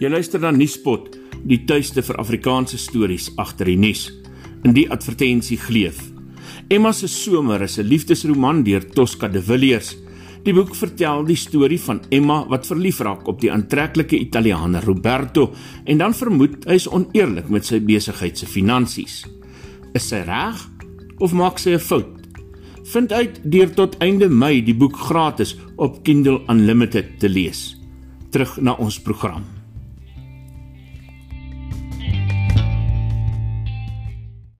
Jy luister na Nuuspot, die tuiste vir Afrikaanse stories agter die nuus. In die advertensie gleef. Emma se somer is 'n liefdesroman deur Tosca de Villiers. Die boek vertel die storie van Emma wat verlief raak op die aantreklike Italiaaner Roberto en dan vermoed hy is oneerlik met sy besigheid se finansies. Is sy reg of maak sy 'n fout? Vind uit deur tot einde Mei die boek gratis op Kindle Unlimited te lees. Terug na ons program.